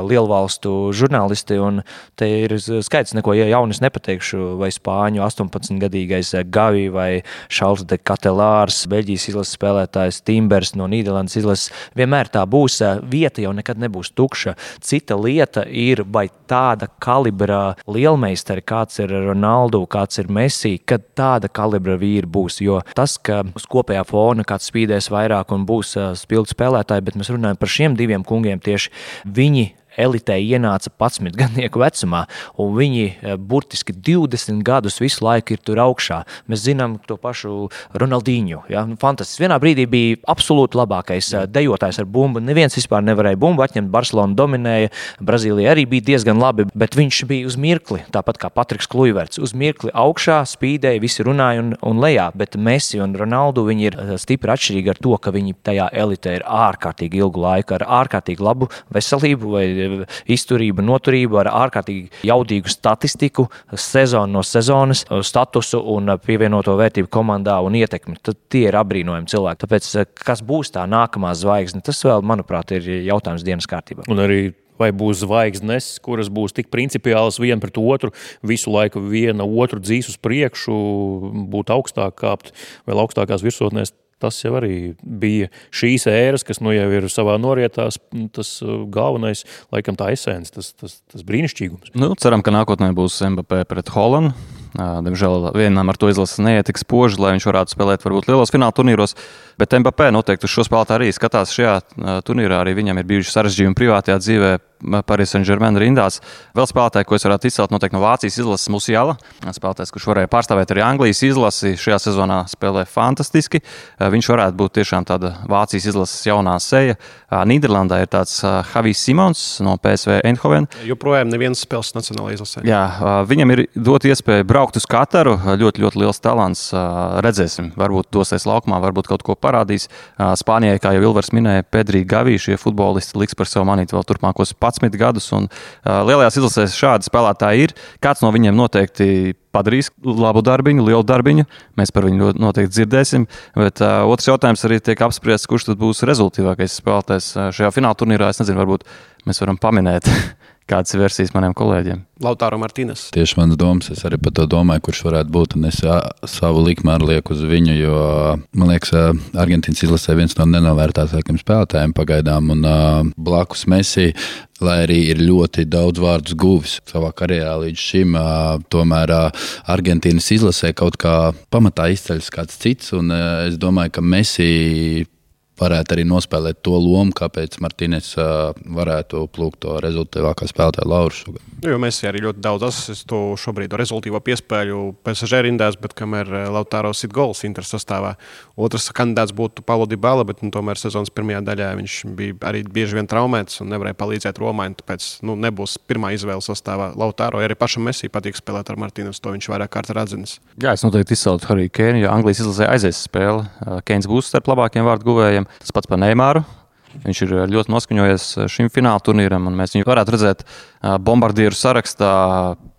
lielvalstu žurnālisti. Un Te ir skaidrs, neko jaunas nepateikšu, vai spāņu 18-gadīgais Gavi vai Šāls de Katelārs, Beļģijas izlases spēlētājs Timbers no Nīderlandes izlases. Vienmēr tā būs. Vieta jau nekad nebūs tukša. Cita lieta ir, vai tāda kalibra lielmeistari, kāds ir Ronaldu, kāds ir Messi, kad tāda kalibra vīri būs. Jo tas, ka uz kopējā fona kāds spīdēs vairāk un būs spilgti spēlētāji, bet mēs runājam par šiem diviem kungiem tieši viņi elitē ienāca 11 gadnieku vecumā, un viņi e, burtiski 20 gadus visu laiku ir tur augšā. Mēs zinām to pašu Ronaldīņu. Ja? Nu, fantastisks. Vienā brīdī bija absolūti labākais e, dejotājs ar bumbu. Neviens vispār nevarēja bumbu atņemt. Barcelona dominēja, Brazīlija arī bija diezgan labi, bet viņš bija uz mirkli, tāpat kā Patriks Kluiverts. Uz mirkli augšā spīdēja, visi runāja un, un lejā, bet Messi un Ronaldu viņi ir e, stipri atšķirīgi ar to, ka viņi tajā elitē ir ārkārtīgi ilgu laiku, ar ārkārtīgi labu veselību vai izturība, noturība ar ārkārtīgi jaudīgu statistiku, sezonu no sezonas, statusu un pievienoto vērtību komandā un ietekmi. Tad tie ir apbrīnojami cilvēki. Tāpēc, kas būs tā nākamā zvaigzne, tas vēl, manuprāt, ir jautājums dienas kārtībā. Un arī vai būs zvaigznes, kuras būs tik principiālas viena pret otru, visu laiku viena otru dzīs uz priekšu, būt augstāk, kāpt vēl augstākās virsotnēs tas jau arī bija šīs ēras, kas nu jau ir savā norietā. Tas uh, galvenais, laikam, tā esence, tas, tas, tas brīnišķīgums. Nu, ceram, ka nākotnē būs MVP pret Holandu. Diemžēl vienam ar to izlases neiet tik spoži, lai viņš varētu spēlēt varbūt lielos fināla turnīros. Bet MVP noteikti uz šo spēlētāju arī skatās šajā turnīrā. Arī viņam ir bijuši sarežģījumi privātajā dzīvē. Paris Saint-Germain rindās. Vēl spēlētāji, ko es varētu izcelt, noteikti no Vācijas izlases Musiala. Spēlētājs, kurš varēja pārstāvēt arī Anglijas izlasi, šajā sezonā spēlē fantastiski. Viņš varētu būt tiešām tāda Vācijas izlases jaunā seja. Nīderlandē ir tāds Havijs Simons no PSV Eindhoven. Joprojām neviens spēles nacionālajā izlasē. Jā, viņam ir dot iespēju braukt uz Kataru. Ļoti, ļoti liels talants. Redzēsim, varbūt dosies laukumā, varbūt kaut ko parādīs. Spānijai, kā jau Ilvers minēja, Pedrija Gavī, šie futbolisti liks par sevi manīt vēl turpmākos 11 gadus. Un, uh, lielajās izlasēs šādi spēlētāji ir. Kāds no viņiem noteikti padarīs labu darbu, lielu darbu. Mēs par viņu noteikti dzirdēsim. Bet uh, otrs jautājums arī tiek apspriests, kurš tad būs rezultātīvākais spēlētājs šajā fināla turnīrā. Es nezinu, varbūt mēs varam pamanīt kādas versijas maniem kolēģiem. Lautāro Martīnas. Tieši mans domas, es arī par to domāju, kurš varētu būt. Un es savu likmēru lieku uz viņu, jo man liekas, Argentīnas izlasē viens no nenovērtātākajiem spēlētājiem pagaidām. Un blakus Messi, lai arī ir ļoti daudz vārdus guvis savā karjerā līdz šim, tomēr Argentīnas izlasē kaut kā pamatā izceļas kāds cits. Un es domāju, ka Messi varētu arī nospēlēt to lomu, kāpēc Martīnes varētu plūkt to rezultātīvākā spēlētāja Lauru. Nu, jo mēs arī ļoti daudz asistu šobrīd rezultātīvo piespēļu PSG rindās, bet kamēr Lautāro sit gols Inter sastāvā. Otrs kandidāts būtu Paulo Dybala, bet nu, tomēr sezonas pirmajā daļā viņš bija arī bieži vien traumēts un nevarēja palīdzēt Romai. Tāpēc nu, nebūs pirmā izvēle sastāvā Lautāro. Ja arī pašam Messi patīk spēlēt ar Martīnes, to viņš vairāk kārt ir atzinis. Jā, es noteikti izceltu Hariju Kēnu, jo Anglijas izlasē aizies spēle. Keins būs starp labākajiem vārdu guvējiem. Tas pats par Neimāru. Viņš ir ļoti noskaņojies šim fināla turnīram, un mēs viņu varētu redzēt bombardieru sarakstā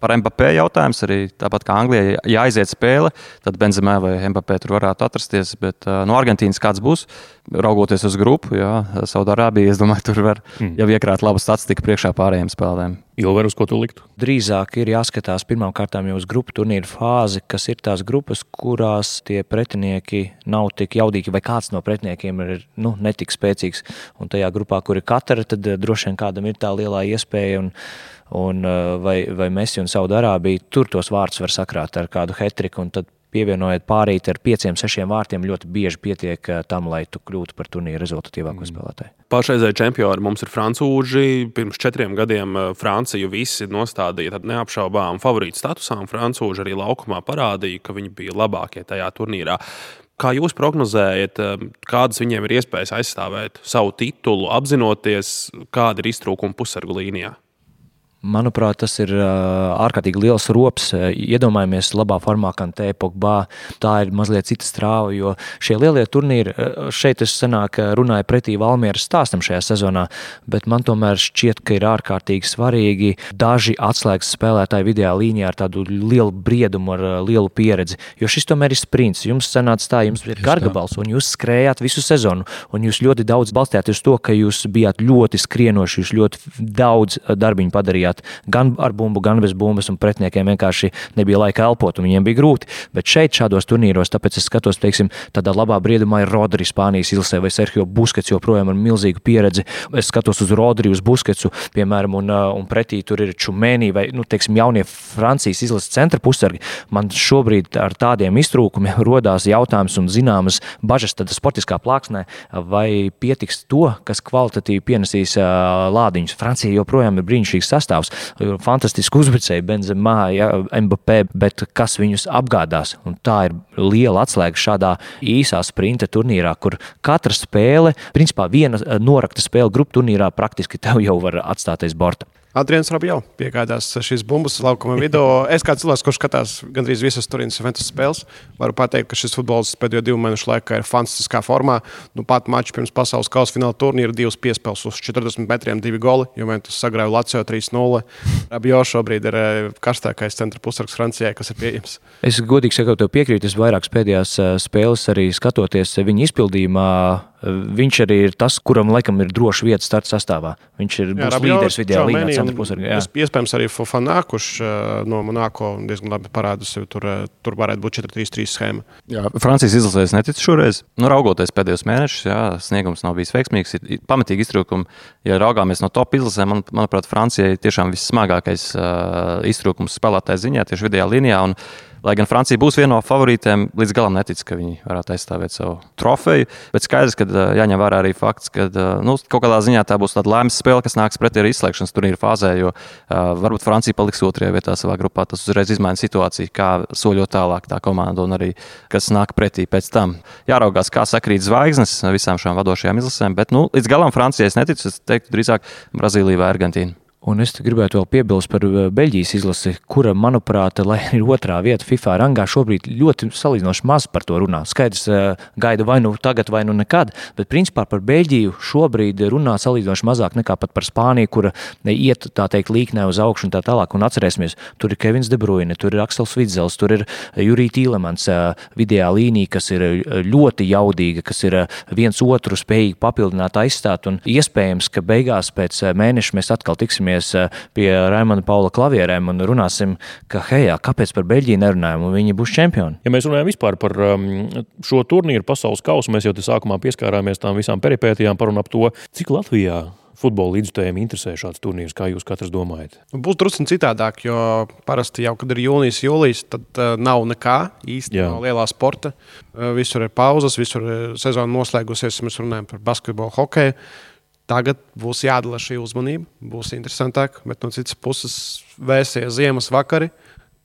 par MBP jautājums. Arī tāpat kā Anglijai, ja aiziet spēle, tad Benzemē vai MBP tur varētu atrasties. Bet no Argentīnas kāds būs, raugoties uz grupu, Saudārābija, es domāju, tur var mm. jau iekrāt labu statistiku priekšā pārējiem spēlēm. Ilver, uz ko tu liktu? Drīzāk ir jāskatās pirmkārt jau uz grupu turnīru fāzi, kas ir tās grupas, kurās tie pretinieki nav tik jaudīgi, vai kāds no pretiniekiem ir nu, netik spēcīgs. Un tajā grupā, kur ir katra, tad droši vien kādam ir tā lielā iespēja. Un, un vai, vai Messi un Saudārābija tur tos vārdus var sakrāt ar kādu hetriku, un tad pievienojot pārīt ar pieciem, sešiem vārtiem, ļoti bieži pietiek tam, lai tu kļūtu par turnīru rezultatīvāko mm. spēlētāju. Pašreizēji čempioni mums ir francūži. Pirms četriem gadiem Franciju visi nostādīja neapšaubāmu favorītu statusā, un francūži arī laukumā parādīja, ka viņi bija labākie tajā turnīrā. Kā jūs prognozējat, kādas viņiem ir iespējas aizstāvēt savu titulu, apzinoties, kāda ir iztrūkuma pusargu līnijā? Manuprāt, tas ir ārkārtīgi liels rops. Iedomājamies, labā formā, kā te Pogba. Tā ir mazliet cita strāva, jo šie lielie turnīri, šeit es sanāk, runāju pretī Valmieras stāstam šajā sezonā, bet man tomēr šķiet, ka ir ārkārtīgi svarīgi daži atslēgas spēlētāji video līnijā ar tādu lielu briedumu, ar lielu pieredzi. Jo šis tomēr ir sprints. Jums sanāca tā, jums ir gargabals, un jūs skrējāt visu sezonu, un jūs ļoti daudz balstījāties uz to, ka jūs bijāt ļoti skrienoši, jūs ļoti daudz darbiņu padarījāt spēlēt gan ar bumbu, gan bez bumbas, un pretiniekiem vienkārši nebija laika elpot, un viņiem bija grūti. Bet šeit, šādos turnīros, tāpēc es skatos, teiksim, tādā labā briedumā ir Rodri Spānijas izlasē vai Sergio Buskets joprojām ar milzīgu pieredzi. Es skatos uz Rodri, uz Busketsu, piemēram, un, uh, un pretī tur ir Čumēnī vai, nu, teiksim, jaunie Francijas izlases centra pusargi. Man šobrīd ar tādiem iztrūkumiem rodās jautājums un zināmas bažas tad sportiskā plāksnē, vai pietiks to, kas kvalitatīvi pienesīs uh, lādiņus. Francija joprojām ir brīnišķīgs sastāvs sastāvs, fantastiski uzbrucēji, Benzemā, ja, Mbappé, bet kas viņus apgādās? Un tā ir liela atslēga šādā īsā sprinta turnīrā, kur katra spēle, principā viena norakta spēle grupu turnīrā, praktiski tev jau var atstāties borta. Adrians Rabjau piegādās šīs bumbas laukuma vidū. Es kā cilvēks, kurš skatās gandrīz visas Turīnas Juventus spēles, varu pateikt, ka šis futbols pēdējo divu mēnešu laikā ir fantastiskā formā. Nu, pat mačs pirms pasaules kausa fināla turnīra divas piespēles uz 40 metriem, divi goli. Juventus sagrāja Latviju 3-0. Rabjau šobrīd ir eh, karstākais centra pusargs Francijai, kas ir pieejams. Es godīgi sakot, piekrītu. Es vairākas pēdējās eh, spēles arī skatoties viņa izpildījumā Viņš arī ir tas, kuram laikam ir droša vieta starta sastāvā. Viņš ir jā, līderis video līnijā, centra pusargā. Iespējams, arī Fofana, kurš no Monako diezgan labi parāda sevi. Tur, tur varētu būt 4-3-3 schēma. Jā, Francijas izlasēs neticu šoreiz. Nu, raugoties pēdējos mēnešus, jā, sniegums nav bijis veiksmīgs. Ir pamatīgi iztrūkumi. Ja raugāmies no top izlasēm, man, manuprāt, Francijai tiešām vissmagākais uh, iztrūkums spēlētāja ziņā tieši video līnijā. Un, lai gan Francija būs viena no favorītēm, līdz galam netic, ka viņi varētu aizstāvēt savu trofeju. Bet skaidrs, ka jāņem vērā arī fakts, ka nu, kaut kādā ziņā tā būs tāda laimes spēle, kas nāks pretī arī izslēgšanas turnīra fāzē, jo uh, varbūt Francija paliks otrajā vietā savā grupā. Tas uzreiz izmaina situāciju, kā soļot tālāk tā komanda un arī kas nāk pretī pēc tam. Jāraugās, kā sakrīt zvaigznes visām šām vadošajām izlasēm, bet nu, līdz galam Francijai es neticu. Es teiktu, drīzāk Brazīlija vai Argentīna. Un es gribētu vēl piebilst par eh, Beļģijas izlasi, kura, manuprāt, lai ir otrā vieta FIFA rangā, šobrīd ļoti salīdzinoši maz par to runā. Skaidrs, eh, gaida vai nu tagad, vai nu nekad, bet principā par Beļģiju šobrīd runā salīdzinoši mazāk nekā pat par Spāniju, kura iet tā teikt līknē uz augšu un tā tālāk. Un atcerēsimies, tur ir Kevins De Bruyne, tur ir Aksels Vidzels, tur ir Jurija Tīlemans vidējā līnija, kas ir ļoti jaudīga, kas ir viens otru spējīgi papildināt, aizstāt. Un iespējams, ka beigās pēc mēneša mēs atkal tiksimies ķersimies eh, pie Raimana Paula klavierēm un runāsim, ka, hei, kāpēc par Beļģiju nerunājam, un viņi būs čempioni. Ja mēs runājam vispār par um, šo turnīru pasaules kausu, mēs jau te sākumā pieskārāmies tām visām peripētijām par un ap to, cik Latvijā futbola līdzjutējiem interesē šāds turnīrs? Kā jūs katrs domājat? Būs drusku citādāk, jo parasti jau, kad ir jūnijas, jūlijas, tad uh, nav nekā īsti Jā. no lielā sporta. Uh, visur ir pauzes, visur ir sezona noslēgusies. Mēs runājam par basketbolu, hokeju. Tagad būs jādala šī uzmanība, būs interesantāk, bet no citas puses vēsies ziemas vakari,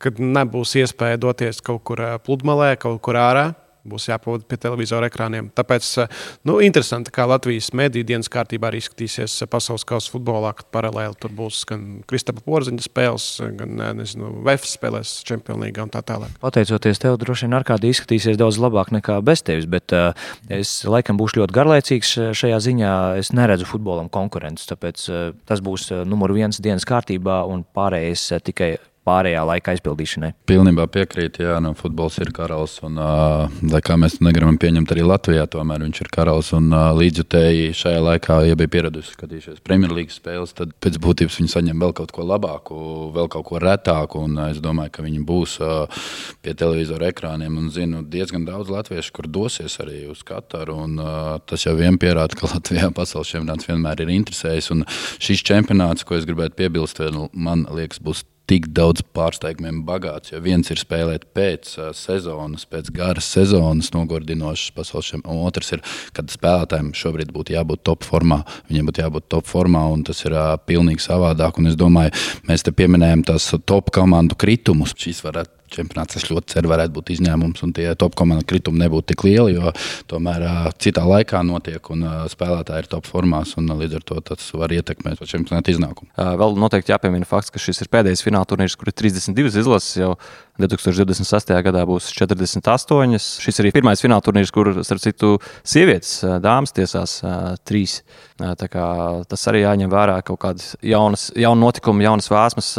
kad nebūs iespēja doties kaut kur pludmalē, kaut kur ārā būs jāpavada pie televizora ekrāniem. Tāpēc eh, nu, interesanti, kā Latvijas mediju dienas kārtībā arī izskatīsies eh, pasaules kausa futbolā, kad paralēli tur būs gan Kristapa Porziņa spēles, gan eh, nezinu, VF spēlēs League un tā tālāk. Pateicoties tev, droši vien ārkārtīgi izskatīsies daudz labāk nekā bez tevis, bet uh, es laikam būšu ļoti garlaicīgs šajā ziņā. Es neredzu futbolam konkurences, tāpēc uh, tas būs numur viens dienas kārtībā un pārējais uh, tikai pārējā laika aizpildīšanai. Pilnībā piekrīt, jā, nu, futbols ir karalis. Un, uh, kā mēs to negribam pieņemt arī Latvijā, tomēr viņš ir karalis. Un uh, līdzjutēji šajā laikā, ja bija pieraduši skatīties Premjerlīgas spēles, tad pēc būtības viņi saņem vēl kaut ko labāku, vēl kaut ko retāku. Un, uh, es domāju, ka viņi būs uh, pie televizora ekrāniem. Un zinu diezgan daudz latviešu, kur dosies arī uz Kataru. Un, uh, tas jau vien pierāda, ka Latvijā pasaules čempionāts vienmēr ir interesējis. Un šis čempionāts, ko es gribētu piebilst, man liekas, būs tik daudz pārsteigumiem bagāts. Jo viens ir spēlēt pēc uh, sezonas, pēc garas sezonas, nogurdinošas pasaules čempionāts, un otrs ir, kad spēlētājiem šobrīd būtu jābūt top formā. Viņiem būtu jābūt top formā, un tas ir uh, pilnīgi savādāk. Un es domāju, mēs te pieminējam tās top komandu kritumus. Šīs varētu čempionāts, es ļoti ceru, varētu būt izņēmums, un tie top komandu kritumi nebūtu tik lieli, jo tomēr uh, citā laikā notiek, un uh, spēlētāji ir top formās, un uh, līdz ar to tas var ietekmēt čempionāta iznākumu. Uh, vēl noteikti jāpiemina fakts, ka šis ir pēdējais fināla turnīrs, kur ir 32 izlases jau 2026. gadā būs 48. Šis ir pirmais fināla turnīrs, kur, starp citu, sievietes, dāmas tiesās trīs. Tas arī jāņem vērā kaut kādas jaunas, jaunas notikumi, jaunas vēsmas.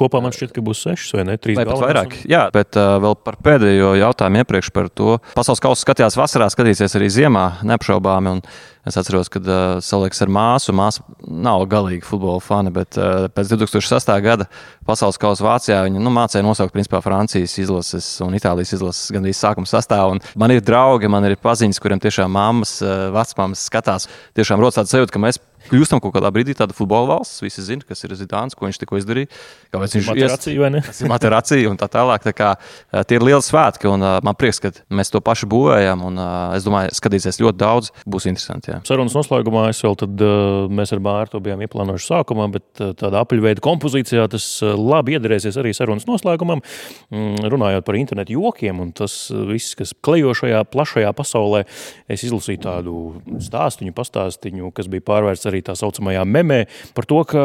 Kopā man šķiet, ka būs sešas vai ne? Trīs vai pat vairāk. Un... Jā, bet uh, vēl par pēdējo jautājumu iepriekš par to. Pasaules kausa skatījās vasarā, skatīsies arī ziemā, neapšaubāmi. Es atceros, kad uh, saliekas ar māsu. Māsa nav galīgi futbola fani, bet uh, pēc 2006. gada pasaules kausa Vācijā viņa nu, mācīja nosaukt principā Francijas izlases un Itālijas izlases gandrīz sākuma sastāvā. Un man ir draugi, man ir paziņas, kuriem tiešām mammas, uh, vecmāmas skatās. Tiešām rodas tāds sajūta, ka mēs kļūstam kaut kādā brīdī tāda futbola valsts. Visi zina, kas ir Zidāns, ko viņš tikko izdarīja. Kāpēc viņš ir ir materācija un tā tālāk. Tā kā, tie ir lieli svētki, un uh, man prieks, ka mēs to pašu būvējam. Un, uh, es domāju, skatīsies ļoti daudz, būs interesanti. Jā. Sarunas noslēgumā es vēl tad, mēs ar Bāru to bijām ieplānojuši sākumā, bet tādā apaļveida kompozīcijā tas labi iedarēsies arī sarunas noslēgumam. Mm, runājot par internetu jokiem un tas viss, kas klejo šajā plašajā pasaulē, es izlasīju tādu stāstu, pastāstīju, kas bija pārvērsts arī arī tā saucamajā memē par to, ka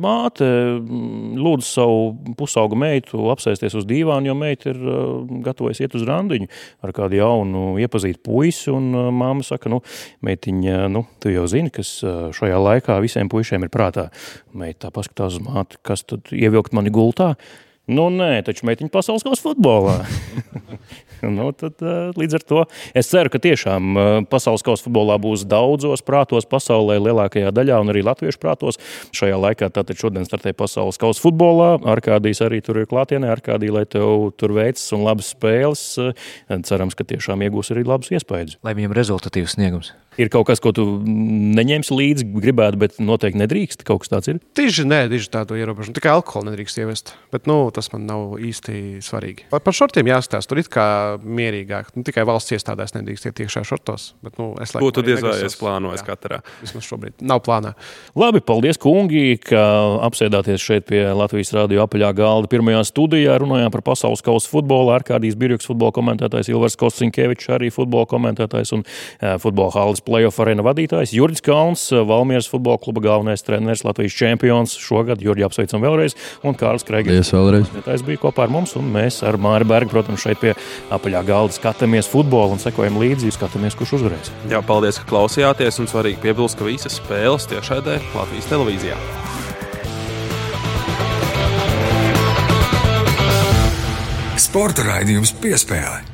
māte mm, lūdz savu pusaugu meitu apsēsties uz dīvāna, jo meita ir uh, gatavojas iet uz randiņu ar kādu jaunu iepazītu puisi, un uh, māma saka, nu, meitiņa, nu, tu jau zini, kas šajā laikā visiem puišiem ir prātā. Meita tā paskatās uz māti, kas tad ievilkt mani gultā? Nu, nē, taču meitiņa pasaules kausa futbolā. nu, tad, līdz ar to es ceru, ka tiešām pasaules kausa futbolā būs daudzos prātos pasaulē, lielākajā daļā un arī latviešu prātos. Šajā laikā tātad šodien startē pasaules kausa futbolā. Arkādijs arī tur ir klātienē. Arkādija, lai tev tur veicas un labas spēles. Cerams, ka tiešām iegūs arī labus iespējas. Lai viņam rezultatīvs sniegums. Ir kaut kas, ko tu neņemsi līdzi, gribētu, bet noteikti nedrīkst. Kaut kas tāds ir. Tieši nē, tieši tādu ierobežojumu. Tikai alkoholu nedrīkst ievest. Bet nu, tas man nav īsti svarīgi. Par, par šortiem jāstāsta. Tur ir kā mierīgāk. Nu, tikai valsts iestādēs nedrīkst iet iekšā šortos. Bet, nu, es Būtu diez vai es plānoju katrā. Vismaz šobrīd nav plānā. Labi, paldies, kungi, ka apsēdāties šeit pie Latvijas Rādio apaļā galda. Pirmajā studijā runājām par pasaules kausa futbolu. Arkādijas Birjuks, futbola komentētājs, Ilvars Kostinkevičs, arī futbola komentētājs un futbola halas playoff arēna vadītājs. Juris Kalns, Valmieras futbola kluba galvenais treneris, Latvijas čempions šogad. Jurģi apsveicam vēlreiz. Un Kārls Kreigers. Tas bija kopā ar mums, un mēs ar Māri Bergu, protams, šeit pie apaļā galda skatāmies futbolu un sekojam līdzi, skatāmies, kurš uzvarēs. Jā, paldies, ka klausījāties. Un svarīgi piebilst, ka visas spēles tiešraidē Latvijas televīzijā. Sporta raidījums piespēlē.